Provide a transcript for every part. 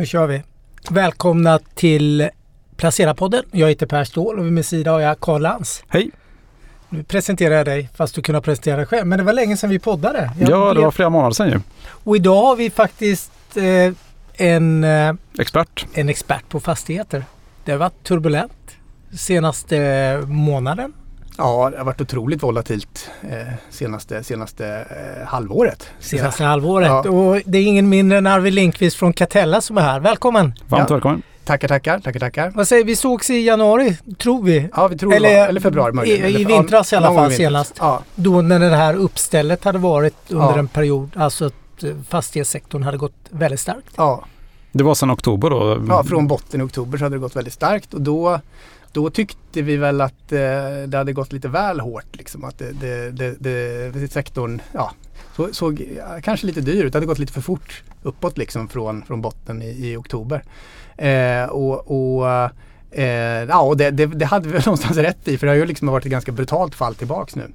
Nu kör vi. Välkomna till Placera-podden. Jag heter Per Ståhl och vid min sida har jag Karl Lantz. Hej! Nu presenterar jag dig fast du kunde presentera dig själv. Men det var länge sedan vi poddade. Jag ja, det var flera månader sedan ju. Och idag har vi faktiskt eh, en, eh, expert. en expert på fastigheter. Det har varit turbulent senaste månaden. Ja, det har varit otroligt volatilt eh, senaste, senaste eh, halvåret. Senaste halvåret. Ja. Och det är ingen mindre än Arvid Lindqvist från Catella som är här. Välkommen! Varmt ja. välkommen! Tackar, tackar, tackar, tackar. Vad säger vi? sågs i januari, tror vi. Ja, vi tror eller, det var, eller februari möjligen. I, i vintras i alla fall senast. Ja. Då när det här uppstället hade varit under ja. en period, alltså att eh, fastighetssektorn hade gått väldigt starkt. Ja. Det var sedan oktober då? Ja, från botten i oktober så hade det gått väldigt starkt och då då tyckte vi väl att eh, det hade gått lite väl hårt. Liksom, att det, det, det, det sektorn ja, så, såg kanske lite dyr ut. Det hade gått lite för fort uppåt liksom, från, från botten i, i oktober. Eh, och, och eh, ja, och det, det, det, hade vi väl någonstans rätt i för det har ju liksom varit ett ganska brutalt fall tillbaks nu.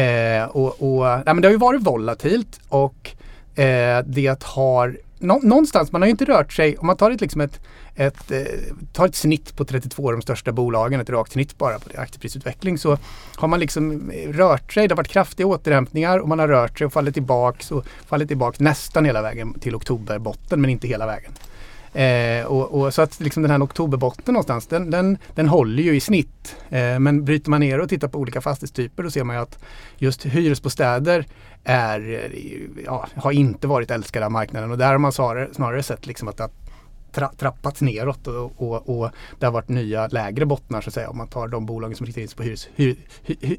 Eh, och, och ja, men det har ju varit volatilt och eh, det har någonstans, man har ju inte rört sig, om man tar ett, liksom ett, ett, eh, tar ett snitt på 32 av de största bolagen, ett rakt snitt bara på det, aktieprisutveckling, så har man liksom eh, rört sig, det har varit kraftiga återhämtningar och man har rört sig och fallit tillbaks och fallit tillbaks nästan hela vägen till oktoberbotten men inte hela vägen. Eh, och, och, så att liksom den här oktoberbotten någonstans, den, den, den håller ju i snitt. Eh, men bryter man ner och tittar på olika fastighetstyper då ser man ju att just hyresbostäder är, eh, ja, har inte varit älskade av marknaden och där har man snarare, snarare sett liksom att, att tra, trappats neråt och, och, och, det har varit nya lägre bottnar så att säga om man tar de bolagen som riktar in sig på hyres, hyres,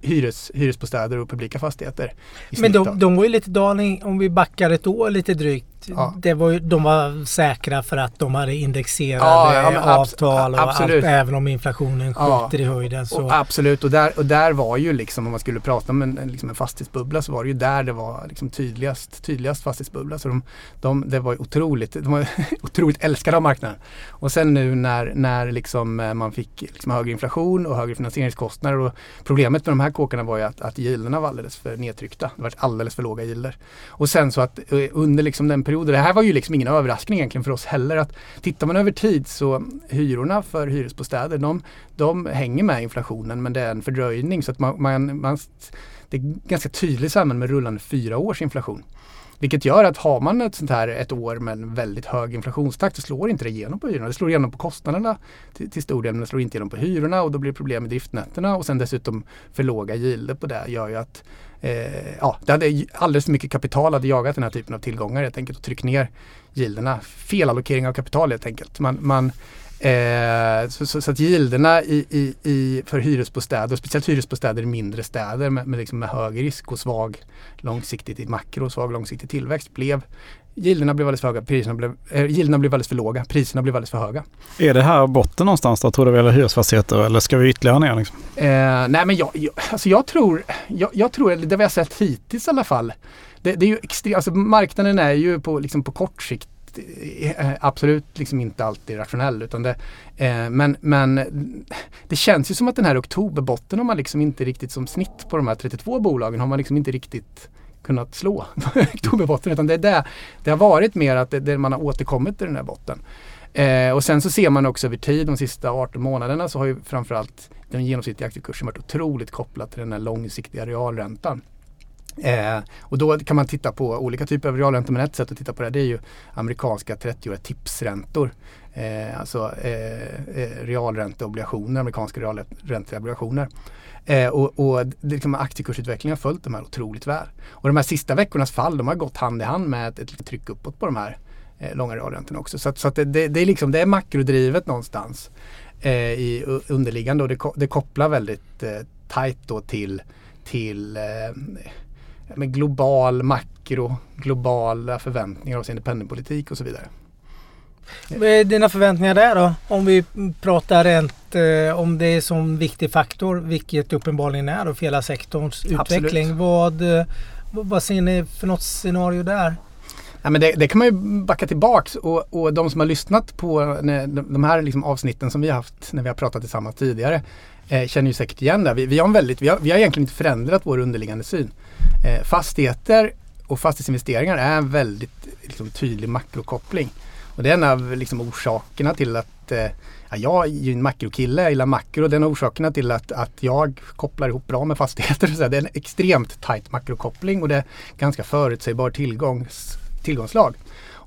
hyres, hyresbostäder och publika fastigheter. Men de, de var ju lite dalning om vi backar ett år lite drygt Ja. Det var de var säkra för att de hade indexerade ja, ja, avtal och allt, även om inflationen skjuter i höjden. Så. Och absolut, och där, och där var ju liksom om man skulle prata om en, liksom en fastighetsbubbla så var det ju där det var liksom tydligast, tydligast fastighetsbubbla. Så de, de, det var otroligt, de var otroligt älskade av marknaden. Och sen nu när, när liksom eh, man fick liksom högre inflation och högre finansieringskostnader. Och problemet med de här kåkarna var ju att, att gilderna var alldeles för nedtryckta. Det var alldeles för låga gilder. Och sen så att eh, under liksom den perioder. Det här var ju liksom ingen överraskning egentligen för oss heller. att Tittar man över tid så hyrorna för hyresbostäder de, de hänger med inflationen men det är en fördröjning. Så att man, man, man det är ganska tydligt samband med rullande fyra års inflation. Vilket gör att har man ett sånt här ett år med en väldigt hög inflationstakt så slår inte det igenom på hyrorna. Det slår igenom på kostnaderna till, till stor del men det slår inte igenom på hyrorna och då blir det problem med driftnätterna och sen dessutom för låga gilder på det gör ju att eh, ja, det hade alldeles för mycket kapital hade jagat den här typen av tillgångar helt enkelt och tryckt ner gilderna. Felallokering av kapital helt enkelt. Man, man Eh, så, så, så, att gilderna i, i, i, för hyresbostäder, speciellt hyresbostäder i mindre städer med, med, liksom med hög risk och svag långsiktigt i makro och svag långsiktig tillväxt blev Gilderna blev alldeles för höga, priserna blev, eh, gilderna blev alldeles för låga, priserna blev alldeles för höga. Är det här botten någonstans då, tror du, eller hyresfastigheter eller ska vi ytterligare ner? Liksom? Eh, nej men jag, jag, alltså jag tror, jag, jag tror, det vi har sett hittills i alla fall, det, det är ju extremt, alltså marknaden är ju på, liksom på kort sikt Eh, absolut liksom inte alltid rationell. Utan det, eh, men, men det känns ju som att den här oktoberbotten har man liksom inte riktigt som snitt på de här 32 bolagen har man liksom inte riktigt kunnat slå oktoberbotten. Utan det, är det, det har varit mer att det, det man har återkommit till den här botten. Eh, och sen så ser man också över tid, de sista 18 månaderna så har ju framförallt den genomsnittliga aktiekursen varit otroligt kopplad till den här långsiktiga realräntan. Eh, och då kan man titta på olika typer av realräntor men ett sätt att titta på det, det är ju amerikanska 30-åriga tipsräntor. Eh, alltså eh, eh, realränteobligationer, amerikanska realränteobligationer. Eh, och, och liksom aktiekursutvecklingen har följt de här otroligt väl. Och de här sista veckornas fall de har gått hand i hand med ett, ett tryck uppåt på de här eh, långa realräntorna också. Så, att, så att det, det, det, är liksom, det är makrodrivet någonstans eh, i underliggande och det, det kopplar väldigt eh, tajt då till, till eh, med global makro, globala förväntningar avseende penningpolitik och så vidare. Vad är dina förväntningar där då? Om vi pratar rent eh, om det är som viktig faktor, vilket uppenbarligen är då för hela sektorns utveckling. Vad, eh, vad ser ni för något scenario där? Ja, men det, det, kan man ju backa tillbaks och, och de som har lyssnat på när, de här liksom avsnitten som vi har haft när vi har pratat tillsammans tidigare eh, känner ju säkert igen det. Vi, vi, har en väldigt, vi, har, vi har egentligen inte förändrat vår underliggande syn. Eh, fastigheter och fastighetsinvesteringar är en väldigt liksom, tydlig makrokoppling. Och det är en av liksom, orsakerna till att eh, ja, jag är ju en makrokille, jag gillar makro. Det är en av orsakerna till att, att jag kopplar ihop bra med fastigheter. Så det är en extremt tight makrokoppling och det är ganska förutsägbar tillgångs, tillgångslag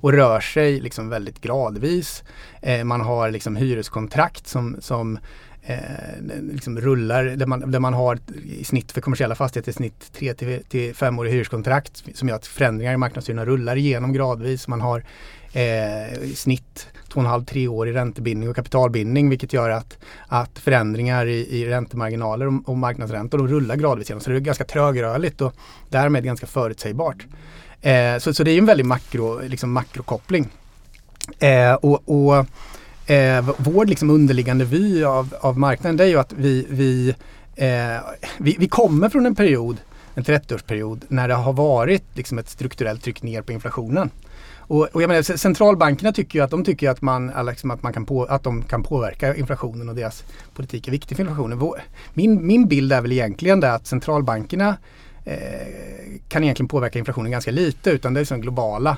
och rör sig liksom väldigt gradvis. Eh, man har liksom hyreskontrakt som, som eh, liksom rullar där man, där man har i snitt för kommersiella fastigheter i snitt 3 till, till 5 hyreskontrakt som gör att förändringar i marknadshyrorna rullar igenom gradvis. Man har eh, i snitt 2,5-3 år i räntebindning och kapitalbindning vilket gör att, att förändringar i, i räntemarginaler och, och marknadsräntor de rullar gradvis igenom. Så det är ganska trögrörligt och därmed ganska förutsägbart. Eh, så, så det är en väldig makro, liksom makrokoppling. Eh, och, och eh, vår liksom underliggande vy av, av marknaden det är ju att vi, vi, eh, vi, vi kommer från en period, en 30-årsperiod, när det har varit liksom ett strukturellt tryck ner på inflationen. Och, och jag menar, centralbankerna tycker ju att de tycker att, man, liksom att, man kan på, att de kan påverka inflationen och deras politik är viktig för inflationen. Min, min bild är väl egentligen det att centralbankerna eh, kan egentligen påverka inflationen ganska lite utan det är liksom globala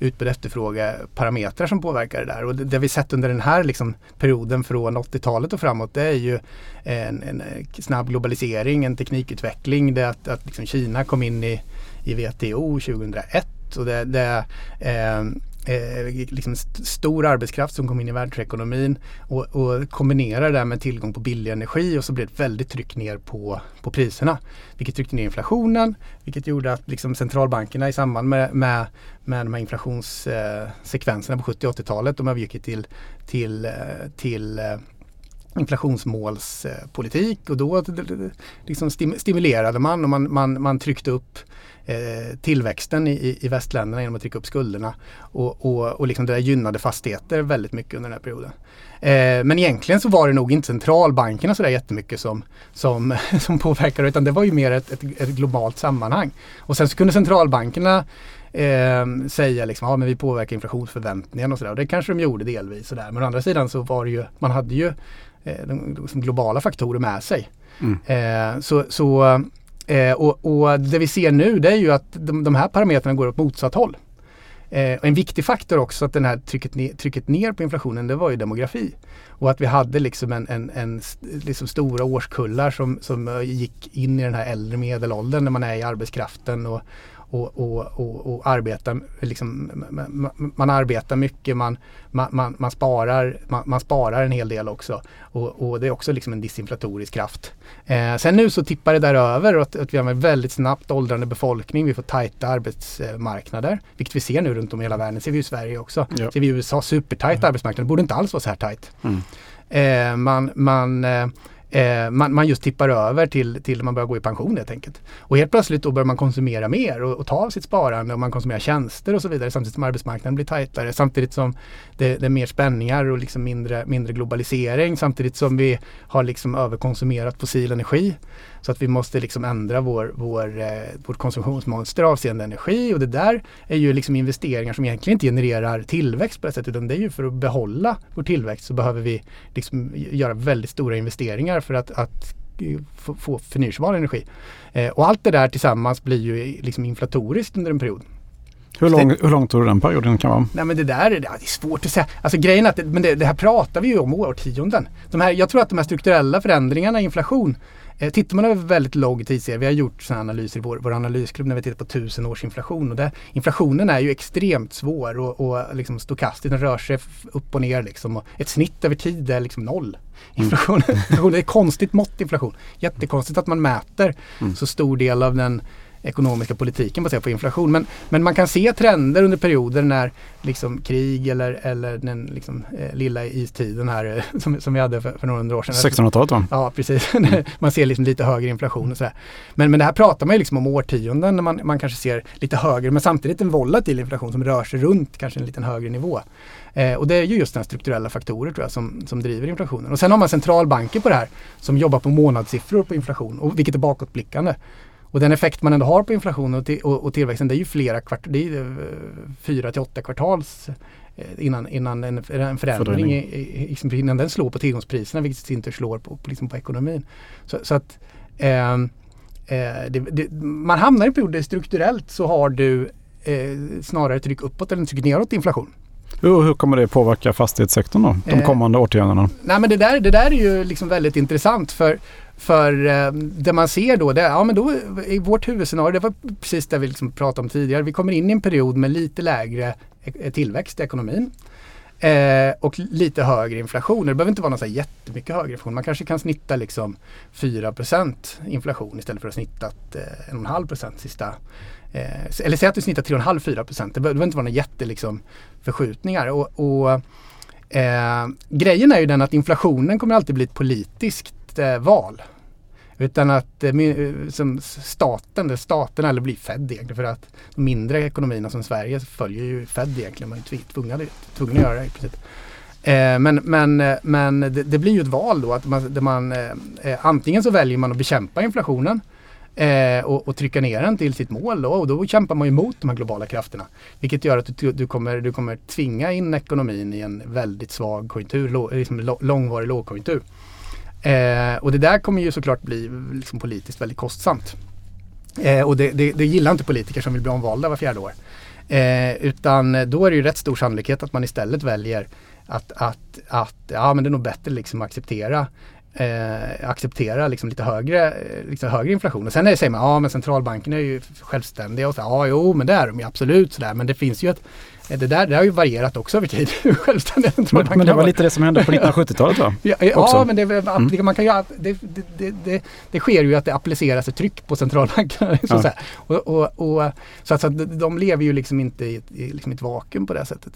utbud efterfrågeparametrar som påverkar det där. Och det, det vi sett under den här liksom, perioden från 80-talet och framåt det är ju en, en, eh, snabb globalisering, en teknikutveckling. Det att, att liksom Kina kom in i, i WTO 2001 och det, det eh, eh, liksom st stor arbetskraft som kom in i världsekonomin och, och kombinerar det med tillgång på billig energi och så blev det ett väldigt tryck ner på, på priserna. Vilket tryckte ner inflationen, vilket gjorde att liksom centralbankerna i samband med, med, med de här inflationssekvenserna eh, på 70 80-talet, de övergick till, till, till, till eh, eh inflationsmålspolitik och då liksom stimulerade man och man, man, man tryckte upp eh, tillväxten i, i västländerna genom att trycka upp skulderna. Och, och, och liksom det där gynnade fastigheter väldigt mycket under den här perioden. Eh, men egentligen så var det nog inte centralbankerna så där jättemycket som, som, som påverkade utan det var ju mer ett, ett, ett globalt sammanhang. Och sen så kunde centralbankerna eh, säga liksom, ja men vi påverkar inflationsförväntningarna och sådär. Och det kanske de gjorde delvis sådär. Men å andra sidan så var det ju, man hade ju de, de globala faktorer med sig. Mm. Eh, så, så Eh, och, och, det vi ser nu det är ju att de, de här parametrarna går åt motsatt håll. Eh, en viktig faktor också att den här trycket, ne trycket ner på inflationen det var ju demografi. Och att vi hade liksom en, en, en liksom stora årskullar som, som gick in i den här äldre medelåldern när man är i arbetskraften och, och, och, och, och arbetar, liksom, man, man, arbetar mycket, man, man, man, sparar, man, man, sparar en hel del också. Och, och det är också liksom en disinflatorisk kraft. Eh, sen nu så tippar det där över och att, att, vi har en väldigt snabbt åldrande befolkning. Vi får tajta arbetsmarknader, vilket vi ser nu runt om i hela världen. Ser vi i Sverige också. Ja. Ser vi i USA, supertajt mm. arbetsmarknad. Det borde inte alls vara så här tajt. Mm. Eh, man, man eh, eh, man, man, just tippar över till, till man börjar gå i pension helt enkelt. Och helt plötsligt då börjar man konsumera mer och, och ta av sitt sparande och man konsumerar tjänster och så vidare samtidigt som arbetsmarknaden blir tajtare. Samtidigt som det, det är mer spänningar och liksom mindre, mindre globalisering samtidigt som vi har liksom överkonsumerat fossil energi. Så att vi måste liksom ändra vår, vår, eh, vårt konsumtionsmönster avseende energi och det där är ju liksom investeringar som egentligen inte genererar tillväxt på det sättet utan det är ju för att behålla vår tillväxt så behöver vi liksom göra väldigt stora investeringar för att, att få, få förnyelsebar energi. Eh, och allt det där tillsammans blir ju liksom inflatoriskt under en period. Hur, lång, hur lång tror du den perioden kan vara? Nej men det där är, det är svårt att säga. Alltså grejen är att det, men det, det, här pratar vi ju om årtionden. De här, jag tror att de här strukturella förändringarna i inflation Eh, tittar man över väldigt lång tidsserie, vi har gjort sådana analyser i vår, vår analysklubb när vi tittar på tusen års inflation. Och det, inflationen är ju extremt svår och, och liksom stokastisk, den rör sig upp och ner liksom. Och ett snitt över tid är liksom noll. Mm. Inflation, mm. inflation är ett konstigt mått inflation. Jättekonstigt att man mäter mm. så stor del av den ekonomiska politiken baserat på inflation. Men, men man kan se trender under perioder när liksom krig eller, eller den liksom, eh, lilla istiden här eh, som, som vi hade för, för några hundra år sedan. 1600-talet va? Ja precis. Mm. man ser liksom lite högre inflation och sådär. Men, men det här pratar man ju liksom om årtionden när man, man kanske ser lite högre men samtidigt en volatil inflation som rör sig runt kanske en liten högre nivå. Eh, och det är ju just den strukturella faktorer tror jag som, som driver inflationen. Och sen har man centralbanker på det här som jobbar på månadssiffror på inflation och vilket är bakåtblickande. Och den effekt man ändå har på inflationen och, och, och tillväxten det är ju flera kvart, det är eh, fyra till åtta kvartals eh, innan, innan en, en förändring, i, i, liksom, innan den slår på tillgångspriserna vilket i sin tur slår på, på, liksom på ekonomin. Så, så att eh, eh, det, det, man hamnar i perioder strukturellt så har du eh, snarare tryck uppåt än tryck neråt inflation. Hur, hur kommer det påverka fastighetssektorn då, de kommande eh, årtiondena? Nej men det där, det där är ju liksom väldigt intressant för för eh, det man ser då, det, ja men då i vårt huvudscenario, det var precis det vi liksom pratade om tidigare, vi kommer in i en period med lite lägre e-, eh, tillväxt i ekonomin. Eh, och lite högre inflation. Det behöver inte vara någon så här jättemycket högre inflation. Man kanske kan snitta liksom 4% inflation istället för att snittat eh, 1,5 sista eh, eller säg att du snittar 3,5-4% Det behöver inte vara några jätteförskjutningar. liksom, förskjutningar. Och, och eh, grejen är ju den att inflationen kommer alltid bli ett politiskt eh, val. Utan att eh, eh, som staten, staten eller blir Fed egentligen för att de mindre ekonomierna som Sverige följer ju Fed egentligen. Man är tvungna, tvungna att göra det i princip. Eh, men men, men det, det, blir ju ett val då att man, man antingen så väljer man att bekämpa inflationen och, och, trycka ner den till sitt mål då, och då kämpar man ju mot de här globala krafterna. Vilket gör att du, du, kommer, du kommer tvinga in ekonomin i en väldigt svag konjunktur, liksom långvarig lågkonjunktur. Eh, och det där kommer ju såklart bli liksom, politiskt väldigt kostsamt. Eh, och det, det, det, gillar inte politiker som vill bli omvalda var fjärde år. Eh, utan då är det ju rätt stor sannolikhet att man istället väljer att, att, att ja, men det är nog bättre liksom att acceptera eh, acceptera liksom lite högre, eh, liksom högre inflation. Och sen är det, säger man, ja men centralbankerna är ju självständiga och så, ja jo men det är de ju absolut sådär. Men det finns ju ett, det där det har ju varierat också över tid. Självständiga centralbanker. Men, men det var lite det som hände på 1970-talet va? Ja, ja men det, mm. man kan ju, det, det, det, det, sker ju att det appliceras ett tryck på centralbankerna. Så, ja. och, och, och, så, att, så att de lever ju liksom inte i, i liksom ett vakuum på det sättet.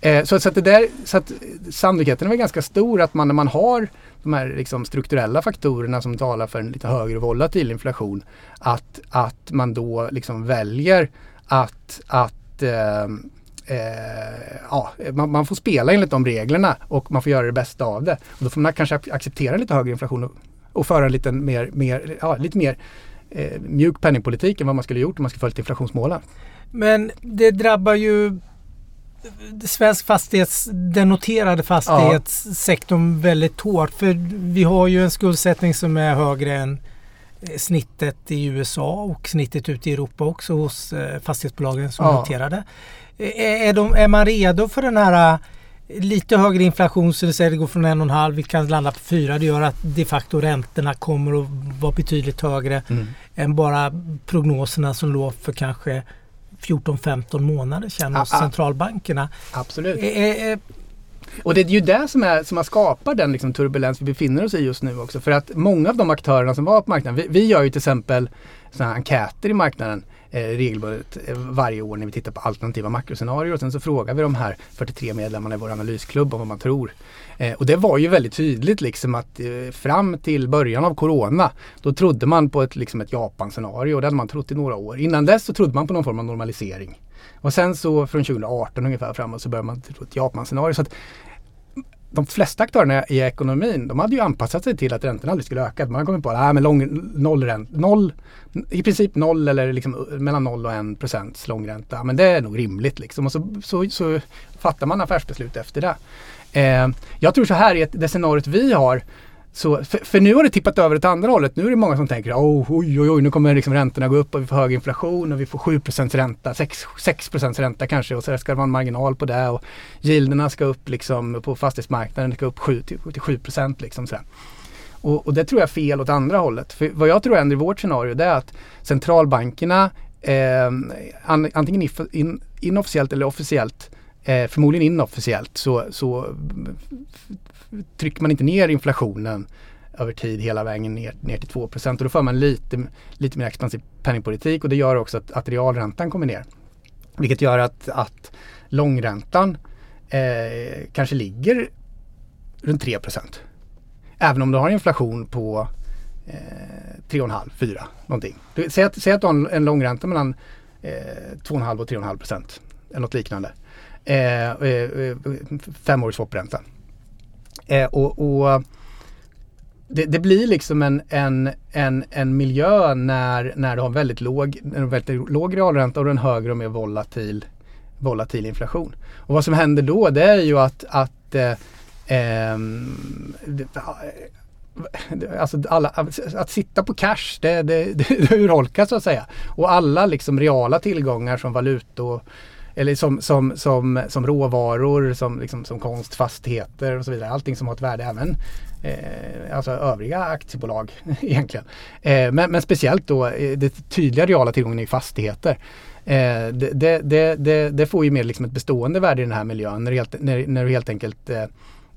Eh, så, så, att det där, så att sannolikheten är ganska stor att man när man har de här liksom strukturella faktorerna som talar för en lite högre volatil inflation. Att, att man då liksom väljer att, att eh, eh, ja, man, man, får spela enligt de reglerna och man får göra det bästa av det. Och då får man kanske acceptera lite högre inflation och, och föra lite mer, mer, ja, lite mer eh, mjuk penningpolitik än vad man skulle gjort om man skulle följt inflationsmålen. Men det drabbar ju svensk fastighets, den noterade fastighetssektorn ja. väldigt hårt. För vi har ju en skuldsättning som är högre än snittet i USA och snittet ute i Europa också hos eh, fastighetsbolagen som ja. noterade. Är, de, är man redo för den här lite högre inflation, så det säger det går från en och en halv, vi kan landa på fyra. Det gör att de facto räntorna kommer att vara betydligt högre mm. än bara prognoserna som låg för kanske 14-15 månader sedan hos centralbankerna. Absolut. E e och det är ju det som, är, som har skapat den liksom turbulens vi befinner oss i just nu också. För att många av de aktörerna som var på marknaden, vi, vi gör ju till exempel sådana enkäter i marknaden eh, regelbundet eh, varje år när vi tittar på alternativa makroscenarier och sen så frågar vi de här 43 medlemmarna i vår analysklubb om vad man tror. Eh, och det var ju väldigt tydligt liksom att eh, fram till början av Corona då trodde man på ett, liksom ett Japan-scenario och det hade man trott i några år. Innan dess så trodde man på någon form av normalisering. Och sen så från 2018 ungefär framåt så började man tro ett Japan-scenario. Så att de flesta aktörerna i ekonomin de hade ju anpassat sig till att räntorna aldrig skulle öka. Man har kommit på ah, att lång, noll, ränt, noll, i princip noll eller liksom eh, mellan noll och en procents långränta. Men det är nog rimligt liksom. Och så, så, så fattar man affärsbeslut efter det. Eh, jag tror så här i det scenariot vi har så, för, för, nu har det tippat över åt andra hållet. Nu är det många som tänker oh, oj, oj, oj, nu kommer liksom räntorna gå upp och vi får hög inflation och vi får 7 ränta, 6, 6 ränta kanske och så ska det vara en marginal på det och gilderna ska upp liksom på fastighetsmarknaden, ska upp 7 typ, till, till 7 liksom sådär. Och, och, det tror jag är fel åt andra hållet. För vad jag tror händer i vårt scenario det är att centralbankerna eh, antingen in, inofficiellt eller officiellt eh, förmodligen inofficiellt så, så trycker man inte ner inflationen över tid hela vägen ner, ner till 2 och då för man lite, lite mer expansiv penningpolitik och det gör också att, att realräntan kommer ner. Vilket gör att, att långräntan eh, kanske ligger runt 3% Även om du har inflation på eh, 3,5-4 någonting. Du, säg, att, säg att du har en, långränta mellan eh, 2,5 och 3,5 procent. Eller något liknande. Eh, eh, eh femårig swapränta. Eh, och, och det, det, blir liksom en, en, en, en miljö när, när du har väldigt låg, en väldigt låg realränta och en högre och mer volatil, volatil inflation. Och vad som händer då det är ju att, att eh, ehm, eh, Alltså alla, att sitta på cash det, det, det, det urholkas så att säga. Och alla liksom reala tillgångar som valutor eller som, som, som, som råvaror, som, liksom, som konst, fastigheter och så vidare. Allting som har ett värde även eh, alltså övriga aktiebolag egentligen. Eh, men, men speciellt då eh, det tydliga reala tillgången i fastigheter. Eh, det, det, det, det, får ju mer liksom ett bestående värde i den här miljön när, helt, när, när du helt enkelt eh,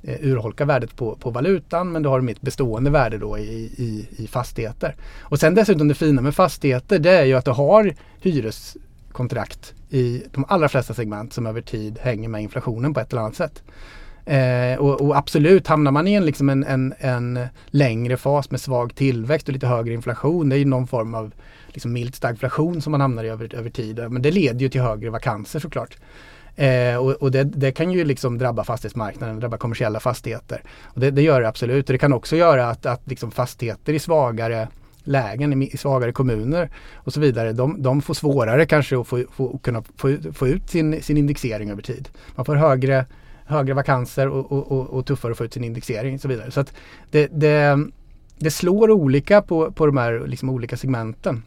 eh, urholkar värdet på, på valutan men du har ett bestående värde då i, i, i fastigheter. Och sen dessutom det fina med fastigheter det är ju att du har hyreskontrakt i de allra flesta segment som över tid hänger med inflationen på ett eller annat sätt. Eh, och, och, absolut, hamnar man i en, liksom en, en, en, längre fas med svag tillväxt och lite högre inflation, det är ju någon form av liksom mild stagflation som man hamnar i över, över tid. Men det leder ju till högre vakanser såklart. Eh, och, och det, det, kan ju liksom drabba fastighetsmarknaden, drabba kommersiella fastigheter. Och det, det gör det absolut. Och det kan också göra att, att liksom fastigheter i svagare lägen, i svagare kommuner och så vidare, de, de får svårare kanske att få, få, kunna få, få ut sin, sin indexering över tid. Man får högre, högre vakanser och, och, och, och tuffare att få ut sin indexering och så vidare. Så att det, det, det slår olika på, på de här liksom olika segmenten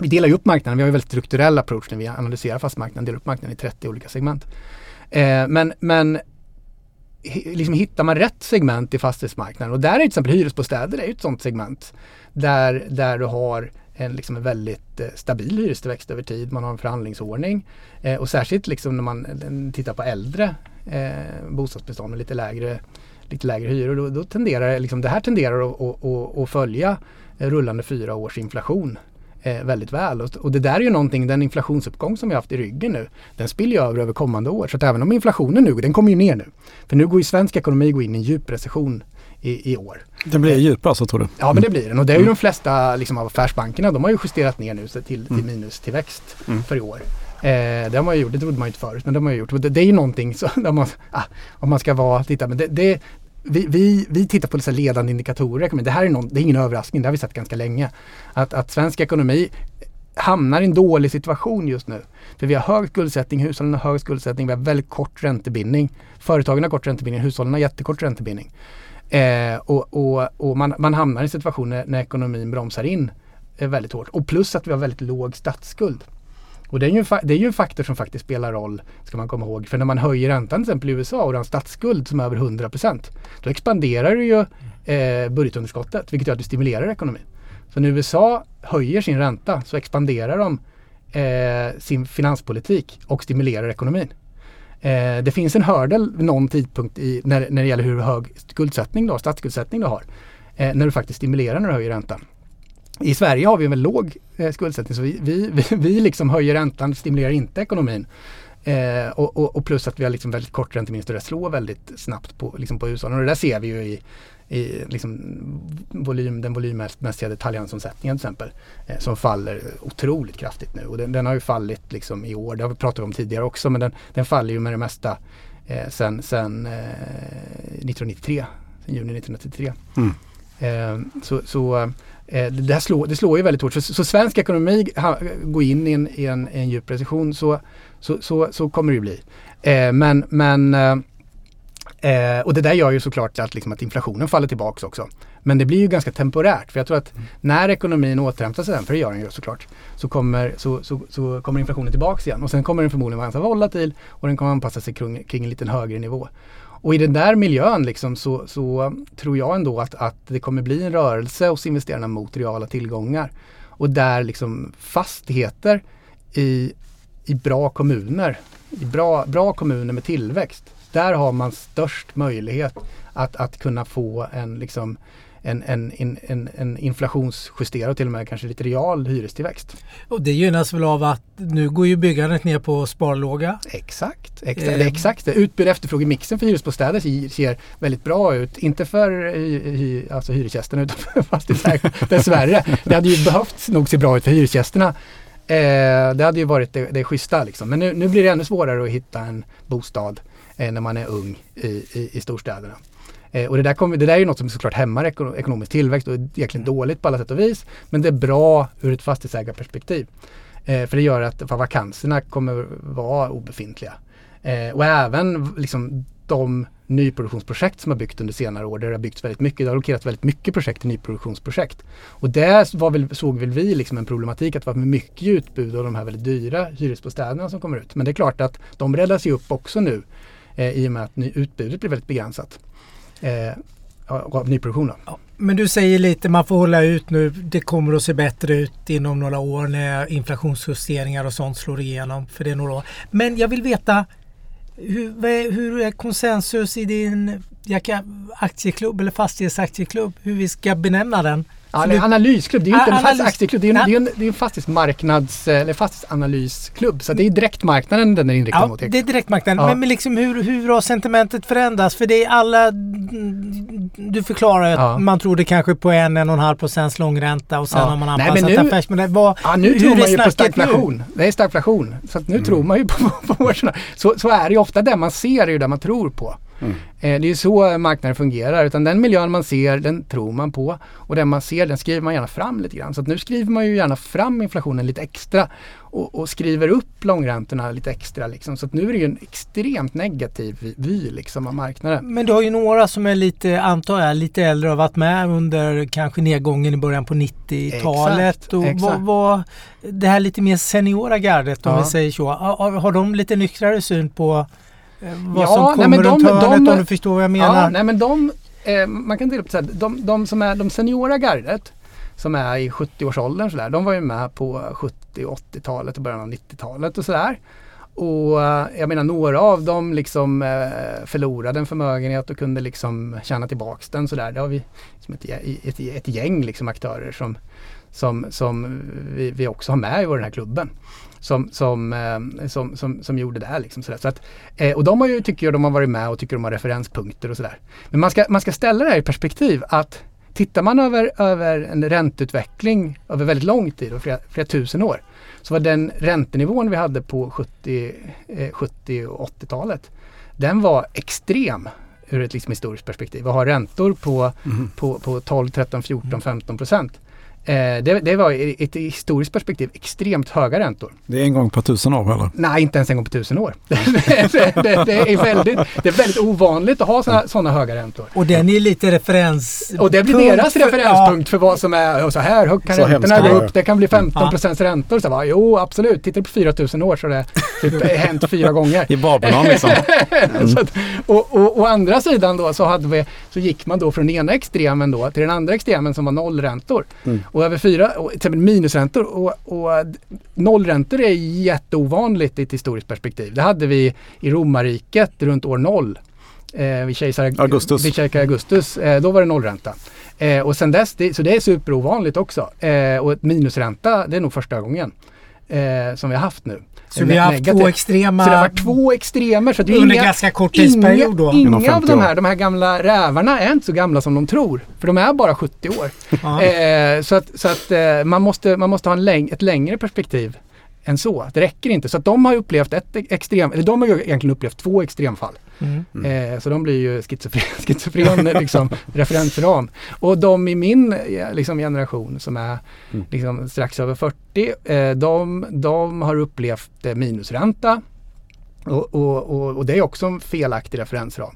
vi delar ju upp marknaden, vi har en väldigt strukturell approach när vi analyserar fastighetsmarknaden, delar upp marknaden i 30 olika segment. Eh, men, men liksom hittar man rätt segment i fastighetsmarknaden och där är till exempel hyresbostäder är ett sånt segment där, där du har en, liksom en väldigt eh, stabil hyrestillväxt över tid. Man har en förhandlingsordning eh, och särskilt liksom när man eh, tittar på äldre eh, bostadsbestånd med lite lägre, lite lägre hyror. Då, då tenderar liksom, det här tenderar att, att, att, att följa rullande fyra års inflation eh, väldigt väl. Och, och, det där är ju någonting, den inflationsuppgång som vi haft i ryggen nu, den spiller ju över över kommande år. Så att även om inflationen nu, den kommer ju ner nu. För nu går ju svensk ekonomi gå in i en djup recession i, i år. Den blir djup alltså tror du? Ja men det blir den och det är ju mm. de flesta liksom, av affärsbankerna, de har ju justerat ner nu till, till mm. minustillväxt mm. för i år. Eh, det har man ju gjort, det trodde man ju inte förut, men det har man gjort. Det, det är ju någonting så, där man, ah, om man ska vara, titta, men det, det, vi, vi, vi tittar på dessa ledande indikatorer. Men det här är, någon, det är ingen överraskning, det har vi sett ganska länge. Att, att svensk ekonomi hamnar i en dålig situation just nu. För vi har hög skuldsättning, hushållen har hög skuldsättning, vi har väldigt kort räntebindning. Företagen har kort räntebindning, hushållen har jättekort räntebindning. Eh, och och, och man, man hamnar i en situation när, när ekonomin bromsar in eh, väldigt hårt. Och plus att vi har väldigt låg statsskuld. Och det är, ju en, det är ju en faktor som faktiskt spelar roll, ska man komma ihåg. För när man höjer räntan till exempel i USA och har en statsskuld som är över 100% då expanderar ju eh, budgetunderskottet, vilket gör att det stimulerar ekonomin. Så när USA höjer sin ränta så expanderar de eh, sin finanspolitik och stimulerar ekonomin. Eh, det finns en hördel vid någon tidpunkt i, när, när det gäller hur hög skuldsättning du har, statsskuldsättning du har. Eh, när du faktiskt stimulerar när du höjer räntan. I Sverige har vi en väldigt låg eh, skuldsättning så vi, vi, vi, vi liksom höjer räntan, stimulerar inte ekonomin. Eh, och, och, och, plus att vi har liksom väldigt kort ränteminister och det slår väldigt snabbt på, liksom på hushållen. Och det där ser vi ju i, i liksom volym, den volymmässiga detaljhandelsomsättningen till exempel. Eh, som faller otroligt kraftigt nu. Och den, den, har ju fallit liksom i år, det har vi pratat om tidigare också, men den, den faller ju med det mesta eh, sen, sen 1993, eh, sen juni 1993. Mm. Eh, så, så Eh, det, här slår, det slår ju väldigt hårt. Så, så svensk ekonomi går in i en, i en, en djup recession så, så, så, så, kommer det ju bli. Eh, men, men eh, och det där gör ju såklart att, liksom, att inflationen faller tillbaks också. Men det blir ju ganska temporärt. För jag tror att mm. när ekonomin återhämtar sig, för det gör den ju såklart, så kommer, så, så, så kommer inflationen tillbaks igen. Och sen kommer den förmodligen vara ganska volatil och den kommer anpassa sig kring, kring en lite högre nivå. Och i den där miljön liksom så, så, tror jag ändå att, att det kommer bli en rörelse hos investerarna mot reala tillgångar. Och där liksom fastigheter i, i bra kommuner, i bra, bra kommuner med tillväxt, där har man störst möjlighet att, att kunna få en liksom en, en, en, en inflationsjusterad och till och med kanske lite real hyrestillväxt. Och det gynnas väl av att nu går ju byggandet ner på sparlåga? Exakt, exakt. Eh. exakt. Utbud och efterfrågemixen för hyresbostäder ser väldigt bra ut. Inte för hy, alltså hyresgästerna utan för fastighetsägarna dessvärre. Det hade ju behövt nog se bra ut för hyresgästerna. Eh, det hade ju varit det, det schyssta liksom. Men nu, nu blir det ännu svårare att hitta en bostad eh, när man är ung i, i, i storstäderna. Eh, och det där, kommer, det där är ju något som såklart hämmar ekonomisk tillväxt och är egentligen dåligt på alla sätt och vis. Men det är bra ur ett fastighetsägarperspektiv. Eh, för det gör att för vakanserna kommer vara obefintliga. Eh, och även liksom de nyproduktionsprojekt som har byggt under senare år där det har byggts väldigt mycket. Det har allokerats väldigt mycket projekt till nyproduktionsprojekt. Och där var väl, såg väl vi liksom en problematik att det var mycket utbud av de här väldigt dyra hyresbostäderna som kommer ut. Men det är klart att de räddas ju upp också nu eh, i och med att utbudet blir väldigt begränsat. Eh, av nyproduktion. Ja, men du säger lite man får hålla ut nu. Det kommer att se bättre ut inom några år när inflationsjusteringar och sånt slår igenom. För det är några år. Men jag vill veta hur, hur är konsensus i din aktieklubb eller fastighetsaktieklubb? Hur vi ska benämna den? Ja, det analysklubb, det är ju inte en fast aktieklubb. Det är, en, det är en, det är en fastighetsmarknads eller fastighetsanalysklubb. Så det är direktmarknaden den är inriktad ja, mot. det är direktmarknaden. Ja. Men, men liksom hur, hur har sentimentet förändrats? För det är alla... Du förklarar att ja. man trodde kanske på en, en och en halv procents långränta och sen ja. har man anpassat Nej, nu, affärsmodell. Vad, ja, nu tror man ju på stagflation. Det är stagflation. Så nu mm. tror man ju på, på börserna. Så, så är det ju ofta. Det man ser är ju det man tror på. Mm. Eh, det är så marknaden fungerar. Utan den miljön man ser, den tror man på. Och den man ser, den skriver man gärna fram lite grann. Så nu skriver man ju gärna fram inflationen lite extra. Och, och skriver upp långräntorna lite extra. Liksom. Så nu är det ju en extremt negativ vy liksom, av marknaden. Men du har ju några som är lite, antar jag, lite äldre och har varit med under kanske nedgången i början på 90-talet. Exakt, och exakt. Vad, vad, det här lite mer seniora gardet om ja. vi säger så. Har, har de lite nyktrare syn på vad ja, som kommer nej, runt de, hörnet de, om du förstår vad jag menar. Ja, nej, men de, eh, man kan dela upp så här, de, de som är de seniora gardet som är i 70-årsåldern sådär, de var ju med på 70 och 80-talet och början av 90-talet och sådär. Och eh, jag menar några av dem liksom eh, förlorade en förmögenhet och kunde liksom tjäna tillbaks den sådär. Det har vi liksom ett, ett, ett, gäng liksom aktörer som, som, som vi, vi också har med i den här klubben som, som, eh, som, som, som gjorde det här. Liksom, sådär. Så att, eh, och de har ju, tycker jag, de har varit med och tycker de har referenspunkter och sådär. Men man ska, man ska ställa det här i perspektiv att tittar man över, över en ränteutveckling över väldigt lång tid, och flera, flera tusen år, så var den räntenivån vi hade på 70, eh, 70 och 80-talet, den var extrem ur ett liksom historiskt perspektiv. Och har räntor på, mm. på, på 12, 13, 14, 15 procent Eh, det, det, var i ett historiskt perspektiv extremt höga räntor. Det är en gång på tusen år eller? Nej, inte ens en gång på tusen år. det, det, det, är väldigt, det är väldigt ovanligt att ha sådana, höga räntor. Och den är lite referens... Och det blir deras för, referenspunkt ja. för vad som är så här högt kan så räntorna gå upp. Det kan bli 15 mm. procents räntor. Så bara, jo, absolut. Tittar på 4000 år så har det typ hänt fyra gånger. I Babylon liksom. Mm. att, och, och, å andra sidan då så, hade vi, så gick man då från den ena extremen då till den andra extremen som var nollräntor. Mm. Och över fyra, och, till exempel minusräntor och, och nollräntor är jätteovanligt i ett historiskt perspektiv. Det hade vi i romarriket runt år noll. Eh, vid kejsar Augustus. Vid kejsar Augustus eh, då var det nollränta. Eh, och sen dess, det, så det är superovanligt också. Eh, och minusränta, det är nog första gången eh, som vi har haft nu. Så vi har haft två extrema... Så det har varit två extremer. Så är under inga, ganska kort tidsperiod då? Inga av de här, de här gamla rävarna är inte så gamla som de tror. För de är bara 70 år. eh, så att, så att eh, man, måste, man måste ha en läng ett längre perspektiv än så. Det räcker inte. Så att de har upplevt ett extrem, eller de har ju egentligen upplevt två extremfall. Mm. Eh, så de blir ju schizofren, schizofren liksom, referensram. Och de i min liksom, generation som är mm. liksom, strax över 40, eh, de, de har upplevt eh, minusränta. Och, och, och, och, det är också en felaktig referensram.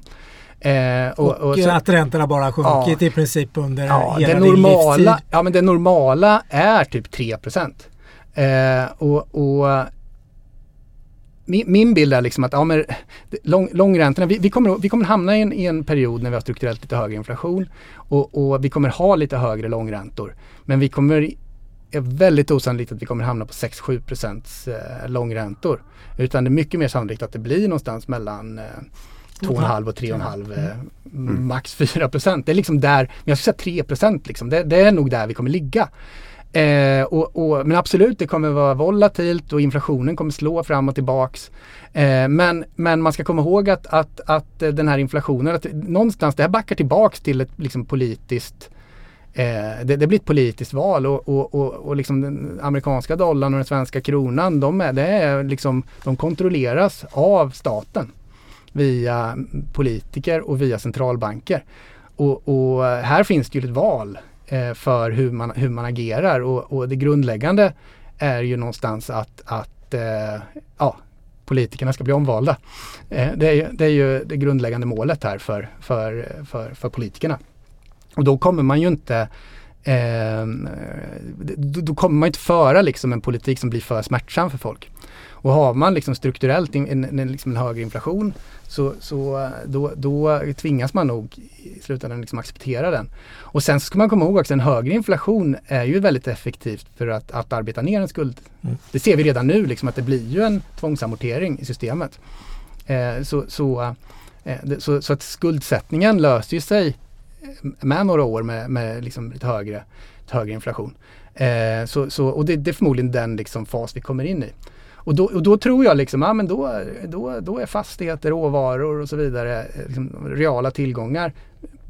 Eh, och, och, så, att räntorna bara sjunkit ja, i princip under ja, hela det normala, livstid. Ja, men det normala är typ 3 eh, och, och min, min bild är liksom att ja, men, lång, långräntorna, vi, vi, kommer, vi kommer hamna i en, i en period när vi har strukturellt lite högre inflation och, och vi kommer ha lite högre långräntor. Men vi kommer är väldigt osannolikt att vi kommer hamna på 6-7 procents eh, långräntor. Utan det är mycket mer sannolikt att det blir någonstans mellan eh, 2,5 och 3,5 eh, mm. max 4 procent. Det är liksom där, jag skulle säga 3 procent liksom. Det, det, är nog där vi kommer ligga. Eh, och, och, men absolut, det kommer vara volatilt och inflationen kommer slå fram och tillbaks. Eh, men, men man ska komma ihåg att, att, att eh, den här inflationen, att någonstans det här backar tillbaks till ett liksom, politiskt eh, det, det, blir ett politiskt val och, och, och, och liksom den amerikanska dollarn och den svenska kronan de, är, det är liksom, de kontrolleras av staten via politiker och via centralbanker. Och, och här finns det ju ett val Eh, för hur man, hur man agerar och, och, det grundläggande är ju någonstans att, att eh, ja, politikerna ska bli omvalda. Eh, det, är, det är ju det grundläggande målet här för, för, för, för politikerna. Och då kommer man ju inte eh, då, då, kommer man inte föra liksom en politik som blir för smärtsam för folk. Och har man liksom strukturellt en, en, liksom en högre inflation så, så då, då tvingas man nog i slutändan liksom acceptera den. Och sen ska man komma ihåg också en högre inflation är ju väldigt effektivt för att, att arbeta ner en skuld. Mm. Det ser vi redan nu liksom att det blir ju en tvångsamortering i systemet. Eh, så, så, eh, så, så, att skuldsättningen löser sig Eh, med några år med, med liksom lite högre, lite högre inflation. Eh, så, så, och det, det, är förmodligen den liksom fas vi kommer in i. Och då, och då tror jag liksom, ja men då, då, då är fastigheter, råvaror och så vidare eh, liksom, reala tillgångar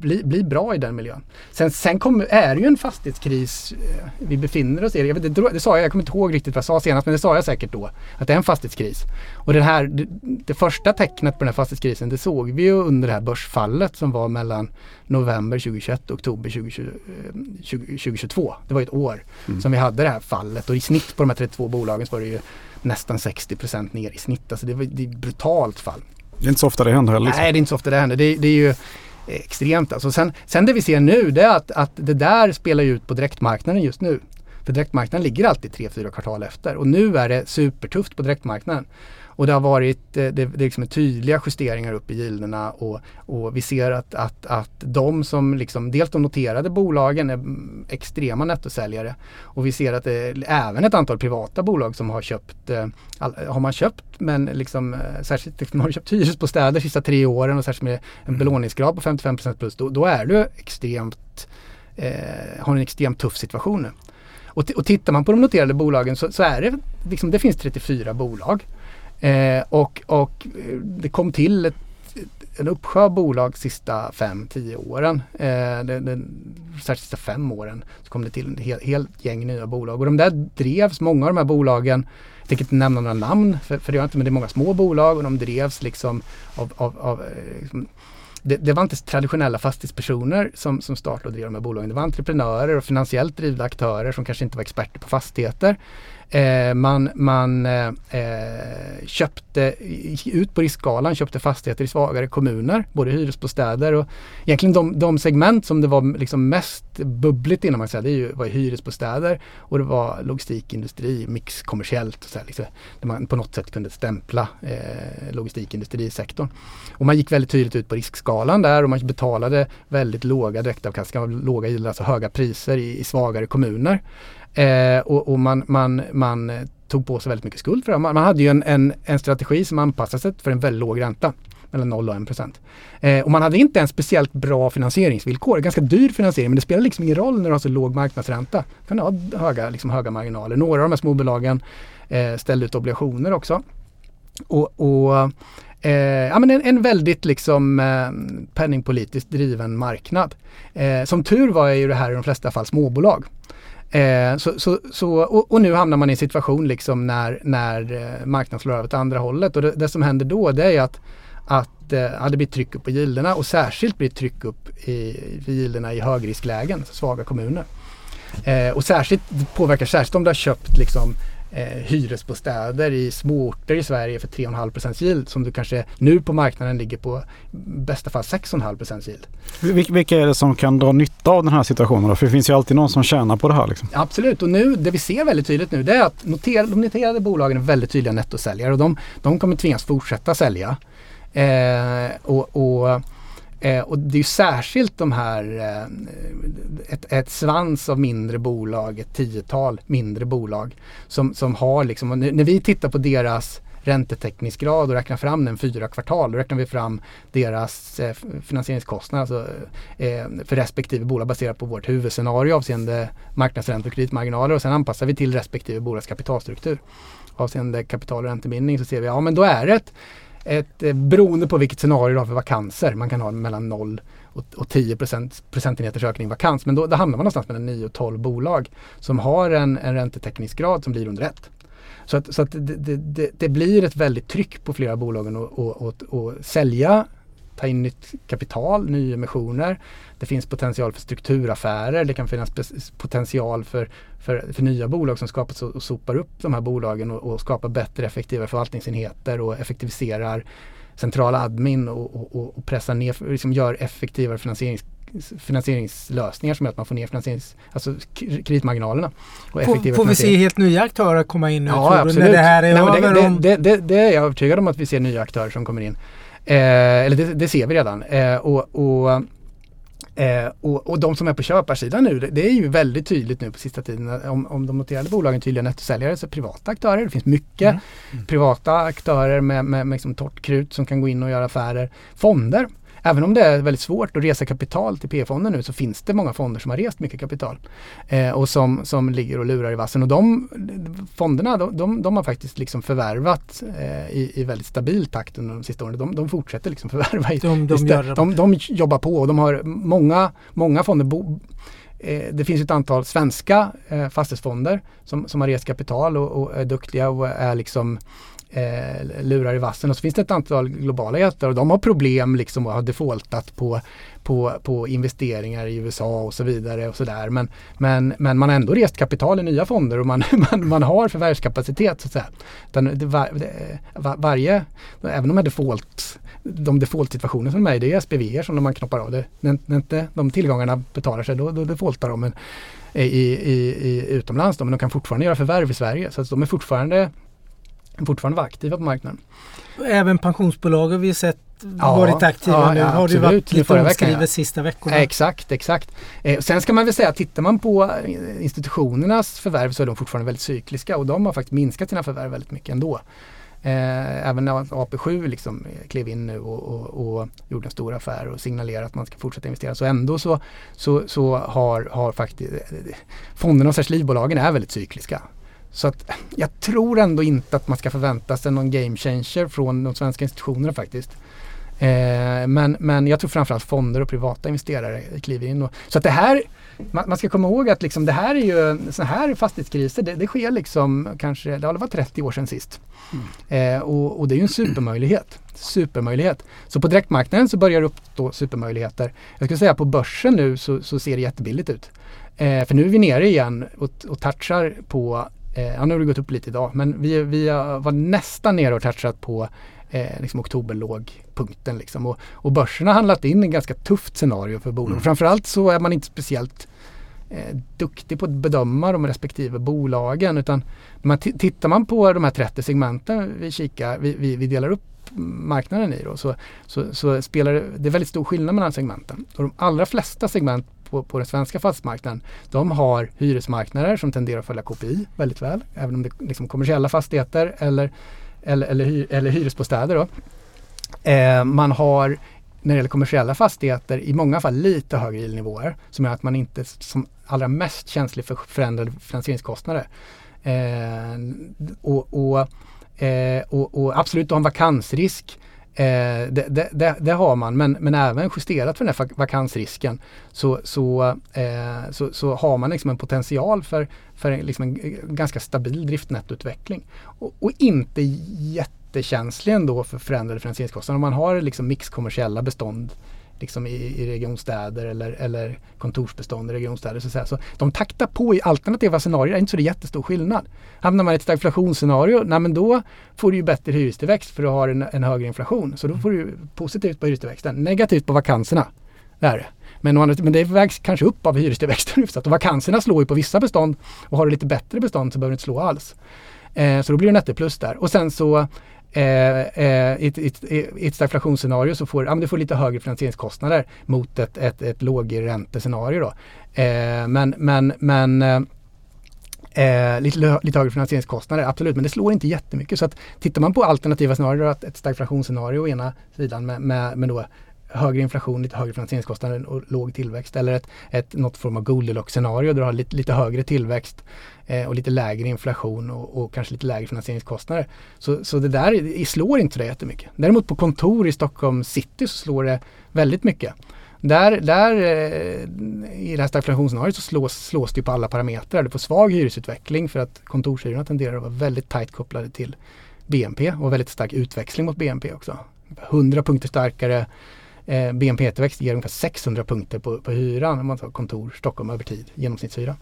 bli, bli bra i den miljön. Sen, sen kommer, är det ju en fastighetskris eh, vi befinner oss i. Jag vet, det, det sa jag, jag kommer inte ihåg riktigt vad jag sa senast, men det sa jag säkert då. Att det är en fastighetskris. Och det, här, det, det första tecknet på den här fastighetskrisen det såg vi ju under det här börsfallet som var mellan november 2021 och oktober 2020, 2022. Det var ett år mm. som vi hade det här fallet och i snitt på de här 32 bolagen så var det ju nästan 60% ner i snitt. Alltså det var det är ett brutalt fall. Det är inte så ofta det händer heller. Liksom. Nej, det är inte så ofta det händer. Det, det är ju extremt. Alltså sen, sen det vi ser nu det är att, att det där spelar ut på direktmarknaden just nu. För direktmarknaden ligger alltid 3-4 kvartal efter och nu är det supertufft på direktmarknaden. Och det har varit eh, det, det liksom tydliga justeringar upp i gilderna och, och vi ser att, att, att de som liksom, dels de noterade bolagen är extrema nettosäljare och vi ser att det är även ett antal privata bolag som har köpt, eh, har man köpt men liksom eh, särskilt liksom, har du köpt hyresbostäder de sista tre åren och särskilt med en mm. belåningsgrad på 55% plus då, då är du extremt, eh, har en extremt tuff situation nu. Och, och tittar man på de noterade bolagen så, så är det, liksom, det finns 34 bolag. Eh, och, och eh, det kom till ett, en uppsjö bolag sista 5-10 åren. Eh, den, den, särskilt sista fem åren så kom det till en hel, helt gäng nya bolag och de där drevs, många av de här bolagen jag tänker inte nämna några namn för, för det gör inte men det är många små bolag och de drevs liksom av, av, av eh, liksom, det, det, var inte traditionella fastighetspersoner som, som startade och drev de här bolagen. Det var entreprenörer och finansiellt drivna aktörer som kanske inte var experter på fastigheter. Eh, man man eh, eh köpte, gick ut på riskskalan, köpte fastigheter i svagare kommuner, både hyresbostäder och egentligen de, de segment som det var liksom mest bubbligt inom, man säga, det ju, var hyresbostäder och det var logistikindustri, mix kommersiellt, och så här, liksom, där man på något sätt kunde stämpla eh, logistikindustrisektorn. Och man gick väldigt tydligt ut på riskskalan där och man betalade väldigt låga direktavkastningar, låga alltså höga priser i, i svagare kommuner. Eh, och, och man, man, man, tog på sig väldigt mycket skuld för det. Man, man hade ju en, en, en, strategi som anpassade sig för en väldigt låg ränta. Mellan 0 och 1 procent. Eh, och man hade inte en speciellt bra finansieringsvillkor. Ganska dyr finansiering men det spelar liksom ingen roll när du har så låg marknadsränta. Du kan ha höga, liksom höga marginaler. Några av de här småbolagen eh, ställde ut obligationer också. Och, och Eh, ja, men en, en väldigt liksom eh, penningpolitiskt driven marknad. Eh, som tur var är ju det här i de flesta fall småbolag. Eh, så, så, så, och, och, nu hamnar man i en situation liksom när, när eh, marknaden slår över åt andra hållet och det, det, som händer då det är att, att eh, det blir tryck upp på gilderna och särskilt blir tryck upp i, i gilderna i högrisklägen, alltså svaga kommuner. Eh, och särskilt, det påverkar särskilt om du har köpt liksom eh, hyresbostäder i småorter i Sverige för 3,5% yield som du kanske nu på marknaden ligger på bästa fall 6,5 yield. Vilka är det som kan dra nytta av den här situationen då? För det finns ju alltid någon som tjänar på det här. Liksom. Absolut och nu det vi ser väldigt tydligt nu det är att noter, de noterade bolagen är väldigt tydliga nettosäljare och de, de kommer tvingas fortsätta sälja. Eh, och, och Eh, och det är särskilt de här, eh, ett, ett, svans av mindre bolag, ett tiotal mindre bolag som, som har liksom, när vi tittar på deras räntetäckningsgrad och räknar fram den fyra kvartal. Då räknar vi fram deras eh, finansieringskostnad alltså, eh, för respektive bolag baserat på vårt huvudscenario avseende marknadsräntor och kreditmarginaler och sen anpassar vi till respektive bolags kapitalstruktur. Avseende kapital och räntebindning så ser vi, ja men då är det ett ett, eh, beroende på vilket scenario du har för vakanser. Man kan ha mellan 0 och, och 10 procent, procentenheters ökning vakans. Men då, då hamnar man någonstans mellan 9 och 12 bolag som har en, en räntetäckningsgrad som blir under 1. Så att, så att det, det, det, det, blir ett väldigt tryck på flera bolagen att sälja ta in nytt kapital, nyemissioner. Det finns potential för strukturaffärer. Det kan finnas potential för, för, för nya bolag som skapas och, sopar upp de här bolagen och, och skapar bättre effektiva förvaltningsenheter och effektiviserar centrala admin och, och, och pressar ner, liksom gör effektivare finansieringskrav finansieringslösningar som gör att man får ner finansierings, alltså kreditmarginalerna. Och får, får vi se helt nya aktörer komma in nu? Ja, absolut. När det här är Nej, över det, det, det, det, är jag övertygad om att vi ser nya aktörer som kommer in. Eh, eller det, det, ser vi redan. Eh, och, och Eh, och, och, de som är på köparsidan nu, det, det, är ju väldigt tydligt nu på sista tiden om, om de noterade bolagen tydliga nettosäljare så privata aktörer. Det finns mycket mm. Mm. privata aktörer med, med, med liksom torrt krut som kan gå in och göra affärer. Fonder även om det är väldigt svårt att resa kapital till P-fonder nu så finns det många fonder som har rest mycket kapital eh, och som, som ligger och lurar i vassen. Och de fonderna de, de, de har faktiskt liksom förvärvat eh, i, i väldigt stabil takt under de sista åren. De, de fortsätter liksom förvärva. I, de, de, gör de, de jobbar på och de har många, många fonder bo, eh, det finns ett antal svenska eh, fastighetsfonder som, som har rest kapital och, och är duktiga och är liksom eh, lurar i vassen. Och så finns det ett antal globala jättar och de har problem liksom och har defaultat på, på, på investeringar i USA och så vidare. och så där. Men, men, men man har ändå rest kapital i nya fonder och man, man, man har förvärvskapacitet. Så att säga. det var, det, var, varje, även de default de default-situationer som är det är SPV som man knoppar av. Det, när inte de tillgångarna betalar sig då, då defaultar de men, i, i, i utomlands. Då, men de kan fortfarande göra förvärv i Sverige. Så de är fortfarande fortfarande vara aktiva på marknaden. Även pensionsbolag har vi sett ja, varit aktiva ja, nu. Ja, har det varit lite omskrivet ja. sista veckorna. Exakt, exakt. Eh, sen ska man väl säga att tittar man på eh, institutionernas förvärv så är de fortfarande väldigt cykliska och de har faktiskt minskat sina förvärv väldigt mycket ändå. Eh, även när AP7 liksom klev in nu och, och, och, gjorde en stor affär och signalerade att man ska fortsätta investera. Så ändå så, så, så har, har faktiskt eh, fonderna och livbolagen är väldigt cykliska. Så att jag tror ändå inte att man ska förvänta sig någon game changer från de svenska institutionerna faktiskt. Eh, men, men jag tror framförallt fonder och privata investerare kliver in. Och, så att det här, man, man, ska komma ihåg att liksom det här är ju, sådana här fastighetskriser, det, det, sker liksom kanske, det varit 30 år sedan sist. Mm. Eh, och, och, det är ju en supermöjlighet. Supermöjlighet. Så på direktmarknaden så börjar det uppstå supermöjligheter. Jag skulle säga på börsen nu så, så ser det jättebilligt ut. Eh, för nu är vi nere igen och, och touchar på Eh, ja, nu har det gått upp lite idag men vi, vi var nästan nere och touchat på eh, liksom oktoberlågpunkten. Liksom. Och, och börsen har handlat in ett ganska tufft scenario för bolag. Mm. Framförallt så är man inte speciellt eh, duktig på att bedöma de respektive bolagen utan man tittar man på de här 30 segmenten vi kikar, vi, vi, vi delar upp marknaden i då, så, så, så, spelar det, det är väldigt stor skillnad mellan segmenten. Och de allra flesta segment på, på den svenska fastighetsmarknaden, de har hyresmarknader som tenderar att följa KPI väldigt väl. Även om det är liksom kommersiella fastigheter eller, eller, eller, hy, eller hyresbostäder. Då. Eh, man har när det gäller kommersiella fastigheter i många fall lite högre yieldnivåer som gör att man inte som allra mest känslig för förändrade finansieringskostnader. Eh, och, och, eh, och, och, absolut, du har en vakansrisk Eh, det, det, det, det, har man men, men även justerat för den här vakansrisken så, så, eh, så, så, har man liksom en potential för, för liksom en ganska stabil driftnettoutveckling. Och, och inte jättekänslig ändå för förändrade finansieringskostnader. Om man har liksom mixkommersiella bestånd liksom i, i regionstäder eller, eller kontorsbestånd i regionstäder. Så, så, så de taktar på i alternativa scenarier, det är inte så det är jättestor skillnad. Hamnar man i ett stagflationsscenario, nej men då får du ju bättre hyrestillväxt för du har en, en högre inflation. Så då får du positivt på hyrestillväxten, negativt på vakanserna. Det är det. Men, men det vägs kanske upp av hyrestillväxten Och vakanserna slår ju på vissa bestånd och har du lite bättre bestånd så behöver du inte slå alls. Eh, så då blir det nettoplus där. Och sen så Eh, eh, i, ett, i ett stagflationsscenario så får ja, du får lite högre finansieringskostnader mot ett, ett, ett lågräntescenario. Då. Eh, men men, men eh, eh lite, lite högre finansieringskostnader, absolut, men det slår inte jättemycket. Så att tittar man på alternativa scenarier, att ett stagflationsscenario å ena sidan med, med, med då högre inflation, lite högre finansieringskostnader och låg tillväxt. Eller ett, ett, något form av Goldilocks-scenario där du har lite, lite högre tillväxt eh, och lite lägre inflation och, och, kanske lite lägre finansieringskostnader. Så, så det där slår inte det jättemycket. Däremot på kontor i Stockholm city så slår det väldigt mycket. Där, där eh, i det här stagflationsscenariot så slås, slås det på alla parametrar. Du får svag hyresutveckling för att kontorshyrorna tenderar att vara väldigt tajt kopplade till BNP och väldigt stark utväxling mot BNP också. 100 punkter starkare eh, BNP-tillväxt ger ungefär 600 punkter på, på hyran om man tar kontor Stockholm över tid, genomsnittshyra.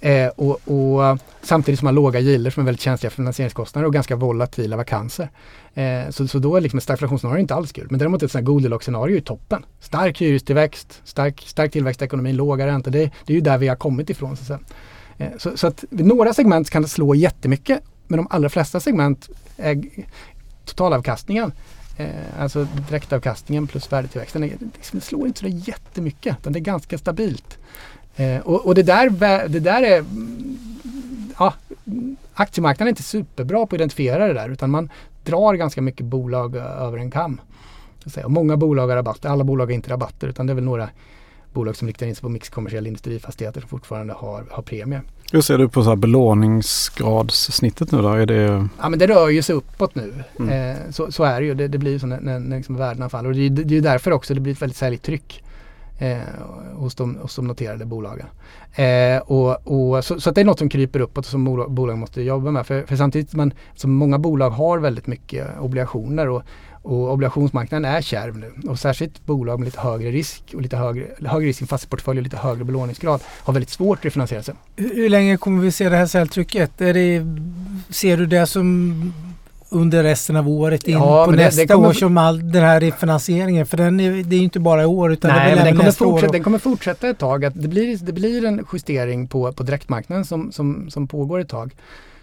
Eh, och, och, eh, samtidigt som man har låga gilder som är väldigt känsliga för finansieringskostnader och ganska volatila vakanser. Eh, så, så då är liksom ett stagflationsscenario inte alls kul. Men däremot ett sånt här Goldilocks-scenario är toppen. Stark hyrestillväxt, stark, stark tillväxt i ekonomin, låga räntor. Det, det är ju där vi har kommit ifrån. Så, att, eh, så, så att vid några segment kan det slå jättemycket. Men de allra flesta segment är totalavkastningen eh, alltså direktavkastningen plus värdetillväxten, det, det slår inte så jättemycket utan det är ganska stabilt. Eh, och, och det, där, det där är ja, aktiemarknaden är inte superbra på att identifiera det där utan man drar ganska mycket bolag över en kam. Och många bolag har rabatter, alla bolag har inte rabatter utan det är väl några bolag som riktar in sig på mixkommersiella industrifastigheter som fortfarande har, har premie. Hur ser du på så belåningsgradssnittet nu då? Är det... Ja men det rör ju sig uppåt nu. Mm. Eh, så, så, är det ju. Det, det blir ju så när, när, när liksom värdena faller. Och det, det, det är därför också det blir ett väldigt säljtryck eh, hos, de, hos de noterade bolagen. Eh, och, och, så, så det är något som kryper uppåt och som bolagen måste jobba med. För, för samtidigt man, som många bolag har väldigt mycket obligationer och, och obligationsmarknaden är kärv nu. Och särskilt bolag med lite högre risk och lite högre, högre risk i fastighetsportfölj och lite högre belåningsgrad har väldigt svårt att refinansiera sig. Hur, hur länge kommer vi se det här säljtrycket? Det, ser du det som under resten av året in ja, på nästa det, det kommer, år som all den här refinansieringen. För den är, det är inte bara i år utan nej, det men den kommer, fortsätta, den kommer fortsätta ett tag. Att det, blir, det blir en justering på, på direktmarknaden som, som, som pågår ett tag.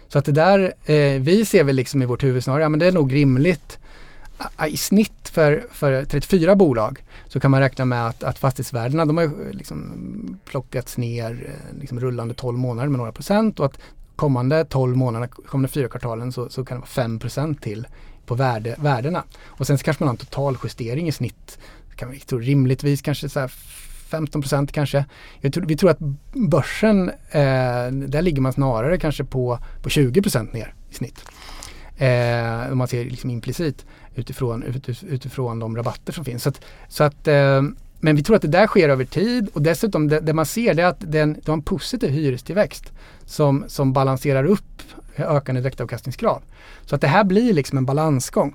Så att det där, eh, vi ser väl liksom i vårt huvudscenario, ja men det är nog rimligt i snitt för, för 34 bolag så kan man räkna med att, att fastighetsvärdena de har liksom plockats ner eh, liksom rullande 12 månader med några procent och att kommande 12 månaderna, kommande fyra kvartalen så, så kan det vara 5% till på värde, värdena. Och sen så kanske man har en total justering i snitt. Kan vi tror rimligtvis kanske så 15% kanske. Tror, vi tror att börsen, eh, där ligger man snarare kanske på, på 20% ner i snitt. Eh, om man ser liksom implicit utifrån, utifrån de rabatter som finns. Så att, så att eh, men vi tror att det där sker över tid och dessutom det, det man ser det är att den, det har en positiv hyrestillväxt som, som balanserar upp ökande direktavkastningskrav. Så att det här blir liksom en balansgång.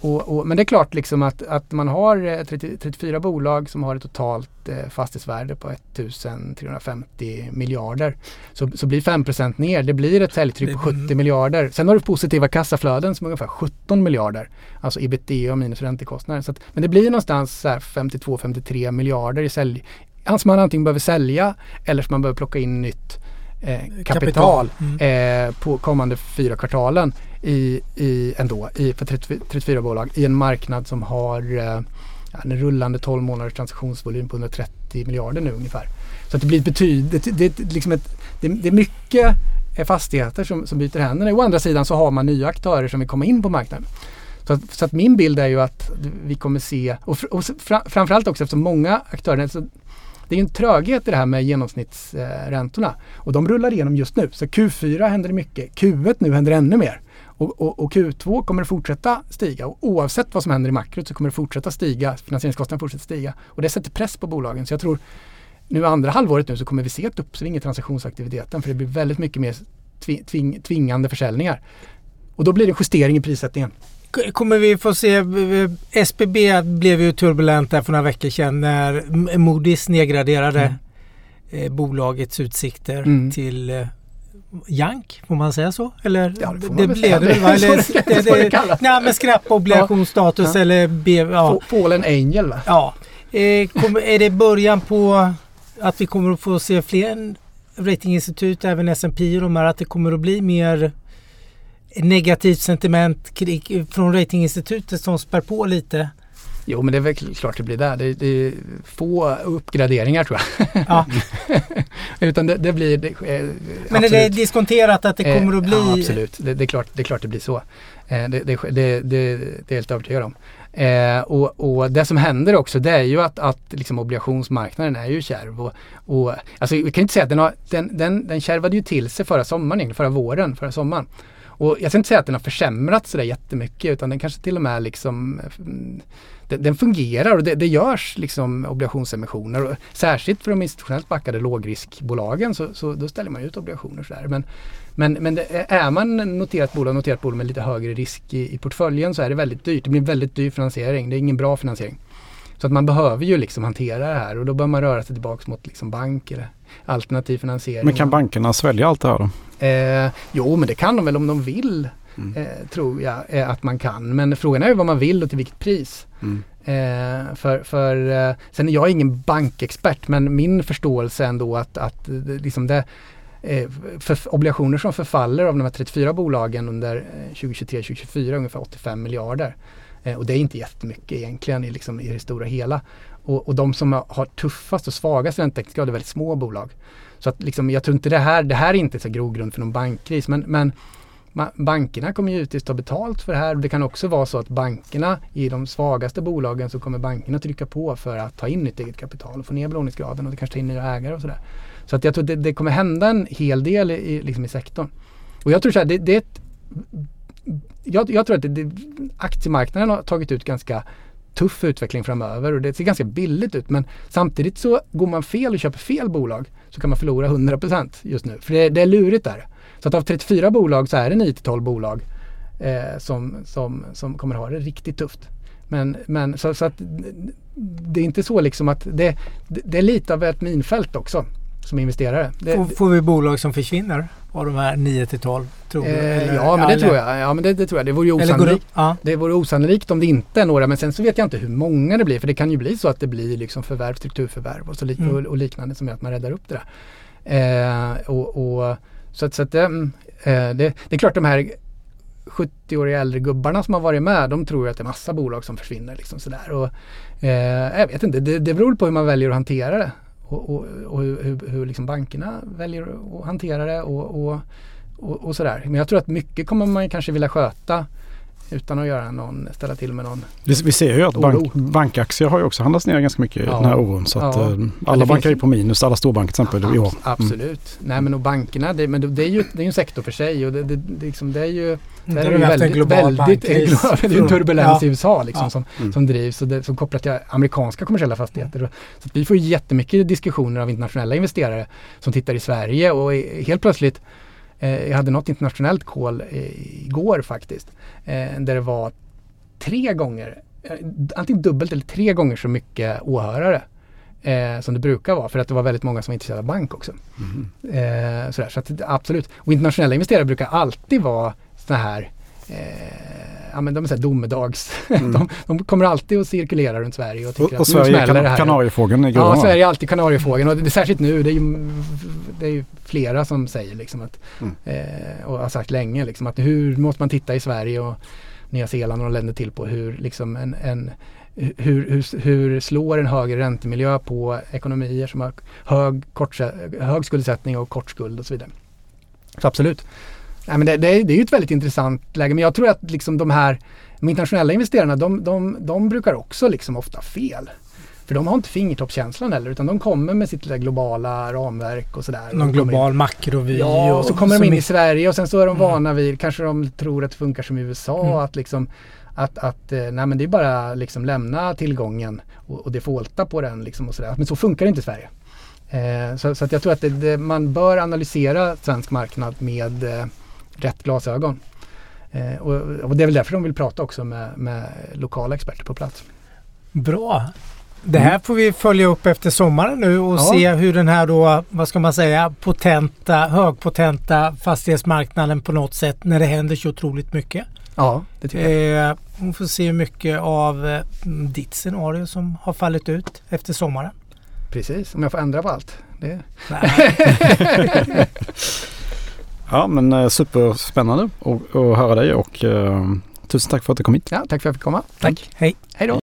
Och, och, men det är klart liksom att, att man har 30, eh, 34 bolag som har ett totalt eh, fastighetsvärde på 1350 miljarder. Så, så blir 5% ner, det blir ett säljtryck på 70 miljarder. Sen har du positiva kassaflöden som är ungefär 17 miljarder. Alltså ebitda minus räntekostnader. Så att, men det blir någonstans 52-53 miljarder i sälj. Alltså man antingen behöver sälja eller så man behöver plocka in nytt eh, kapital, kapital. Mm. Eh, på kommande fyra kvartalen i, i, ändå i, för 30, 34 bolag i en marknad som har eh, en rullande 12 månaders transaktionsvolym på 130 miljarder nu ungefär. Så att det blir betyd, det, det, liksom ett, det, det är mycket fastigheter som, som byter händer. Å andra sidan så har man nya aktörer som vill komma in på marknaden. Så att, så att min bild är ju att vi kommer se, och, och framförallt också eftersom många aktörer, så det är en tröghet i det här med genomsnittsräntorna. Och de rullar igenom just nu. Så Q4 händer det mycket. Q1 nu händer ännu mer. Och, och, och, Q2 kommer det fortsätta stiga. Och oavsett vad som händer i makrot så kommer det fortsätta stiga. Finansieringskostnaderna fortsätter stiga. Och det sätter press på bolagen. Så jag tror nu andra halvåret nu så kommer vi se ett uppsving i transaktionsaktiviteten. För det blir väldigt mycket mer tving, tvingande försäljningar. Och då blir det justering i prissättningen. Kommer vi få se, SBB blev ju turbulent där för några veckor sedan när Moody's nedgraderade mm. Eh, bolagets utsikter mm. till eh, Jank, får man säga så? Eller ja, det, det blev det va? Eller, det, det, det, nej, men skrapp obligationsstatus ja. eller B, ja. Fallen Angel va? Ja. Eh, kom, är det början på att vi kommer att få se fler ratinginstitut, även S&P och de här, att det kommer att bli mer negativt sentiment från ratinginstitutet som spär på lite? Jo men det är väl klart det blir där. Det, det är få uppgraderingar tror jag. Ja. Utan det, det blir... Det, eh, men är det diskonterat att det eh, kommer att bli? Ja, absolut, det, det, är klart, det är klart det blir så. Eh, det, det, det, det, är jag helt övertygad om. Eh, och, och, det som händer också det är ju att, att liksom obligationsmarknaden är ju kärv. Och, och, alltså, vi kan inte säga att den, har, den, den, den kärvade ju till sig förra sommaren, förra våren, förra sommaren. Och jag ska inte säga att den har försämrats sådär jättemycket utan den kanske till och med liksom eh, den, den fungerar och det, det görs liksom obligationsemissioner. Och särskilt för de institutionellt backade lågriskbolagen så, så då ställer man ut obligationer. Sådär. Men, men, men det, är man noterat bolag, noterat bolag med lite högre risk i, i portföljen så är det väldigt dyrt. Det blir väldigt dyr finansiering. Det är ingen bra finansiering. Så att man behöver ju liksom hantera det här och då bör man röra sig tillbaka mot liksom bank eller alternativ finansiering. Men kan bankerna svälja allt det här då? Eh, jo, men det kan de väl om de vill. Mm. Eh, tror jag eh, att man kan. Men frågan är ju vad man vill och till vilket pris. Mm. Eh, för, för, eh, sen är jag ingen bankexpert men min förståelse ändå att, att liksom det, eh, för obligationer som förfaller av de här 34 bolagen under 2023-2024 ungefär 85 miljarder. och det är inte jättemycket egentligen i, liksom, i det stora hela. Och, och de som har tuffast och svagast räntetäckningsgrad är väldigt små bolag. Så att liksom, jag tror inte det här, det här är inte så grogrund för någon bankkris men, men bankerna kommer givetvis ta betalt för det här. Det kan också vara så att bankerna i de svagaste bolagen så kommer bankerna trycka på för att ta in nytt eget kapital och få ner belåningsgraden och kanske ta in nya ägare och sådär. Så att jag tror det, det kommer hända en hel del i, liksom i sektorn. Och jag tror så här, det, det är ett, jag, jag, tror att det, det, aktiemarknaden har tagit ut ganska tuff utveckling framöver och det ser ganska billigt ut men samtidigt så går man fel och köper fel bolag så kan man förlora 100% just nu. För det, det är lurigt där. Så att av 34 bolag så är det 9-12 bolag eh, som, som, som kommer ha det riktigt tufft. Men, men så, så, att det är inte så liksom att det, det är lite av ett minfält också som investerare. Det, får, får, vi bolag som försvinner av de här 9 till 12? Tror eh, eller, ja, men det eller, tror jag. Ja, men det, det, tror jag. Det vore, osannolikt, ja. det vore osannolikt om det inte är några. Men sen så vet jag inte hur många det blir. För det kan ju bli så att det blir liksom förvärv, strukturförvärv och, så li mm. och, och, liknande som gör att man räddar upp det där. Eh, och, och, så att, så att mm, eh, det, det, är klart de här 70-åriga äldre gubbarna som har varit med, de tror att det är massa bolag som försvinner. Liksom sådär. Och, eh, jag vet inte, det, det beror på hur man väljer att hantera det och, och, och hur, hur liksom bankerna väljer att hantera det och, och, och, sådär. Men jag tror att mycket kommer man kanske vilja sköta utan att göra någon, ställa till med någon Vi, vi ser ju att bank, bankaktier har ju också handlats ner ganska mycket ja. i den här oron. Så att ja. Eh, alla banker är på minus, alla storbanker till exempel ja, i år. Mm. Absolut. Nej men och bankerna, det, men det är ju det är en sektor för sig och det, det, det, liksom, det är ju det är ju väldigt, global väldigt det är en turbulens i USA liksom, som, mm. som drivs och det, som kopplat till amerikanska kommersiella fastigheter. Så vi får jättemycket diskussioner av internationella investerare som tittar i Sverige och helt plötsligt jag hade något internationellt call eh, igår faktiskt. Eh, där det var tre gånger, antingen dubbelt eller tre gånger så mycket åhörare. Eh, som det brukar vara för att det var väldigt många som var intresserade av bank också. Mm. Eh, sådär, så att, absolut. Och internationella investerare brukar alltid vara sådana här eh, ja, men de är så här domedags. Mm. de, de, kommer alltid att cirkulera runt Sverige och tycker och, och att Sverige nu smäller det här. Kanariefågeln är Ja, Sverige är alltid kanariefågeln och det är särskilt nu. Det är ju, det är ju flera som säger liksom att, mm. eh, och har sagt länge liksom att hur måste man titta i Sverige och Nya Zeeland och länder till på hur liksom en, en hur, hur, hur, slår en högre räntemiljö på ekonomier som har hög, kort, hög skuldsättning och kort skuld och så vidare. Så absolut. Nej, men det, det, det är ju ett väldigt intressant läge men jag tror att liksom de här de internationella investerarna de, de, de brukar också liksom ofta fel. För de har inte fingertoppskänslan heller utan de kommer med sitt globala ramverk och sådär. Någon global makrovy. Ja, och så kommer de in i Sverige och sen så är de mm. vana vid, kanske de tror att det funkar som i USA. Mm. Att liksom att, att eh, nej men det är bara liksom lämna tillgången och, och defaulta på den liksom och sådär. Men så funkar det inte i Sverige. Eh, så, så, jag tror att det, det, man bör analysera svensk marknad med eh, rätt glasögon. Eh, och, och, det är väl därför de vill prata också med, med lokala experter på plats. Bra. Det här får vi följa upp efter sommaren nu och ja. se hur den här då, vad ska man säga, potenta, högpotenta fastighetsmarknaden på något sätt när det händer så otroligt mycket. Ja, det tycker jag. Eh, vi får se mycket av eh, ditt scenario som har fallit ut efter sommaren. Precis, om jag får ändra på allt. Det... ja men eh, superspännande att höra dig och eh, tusen tack för att du kom hit. Ja, tack för att jag fick komma. Tack. Hej. Hej då.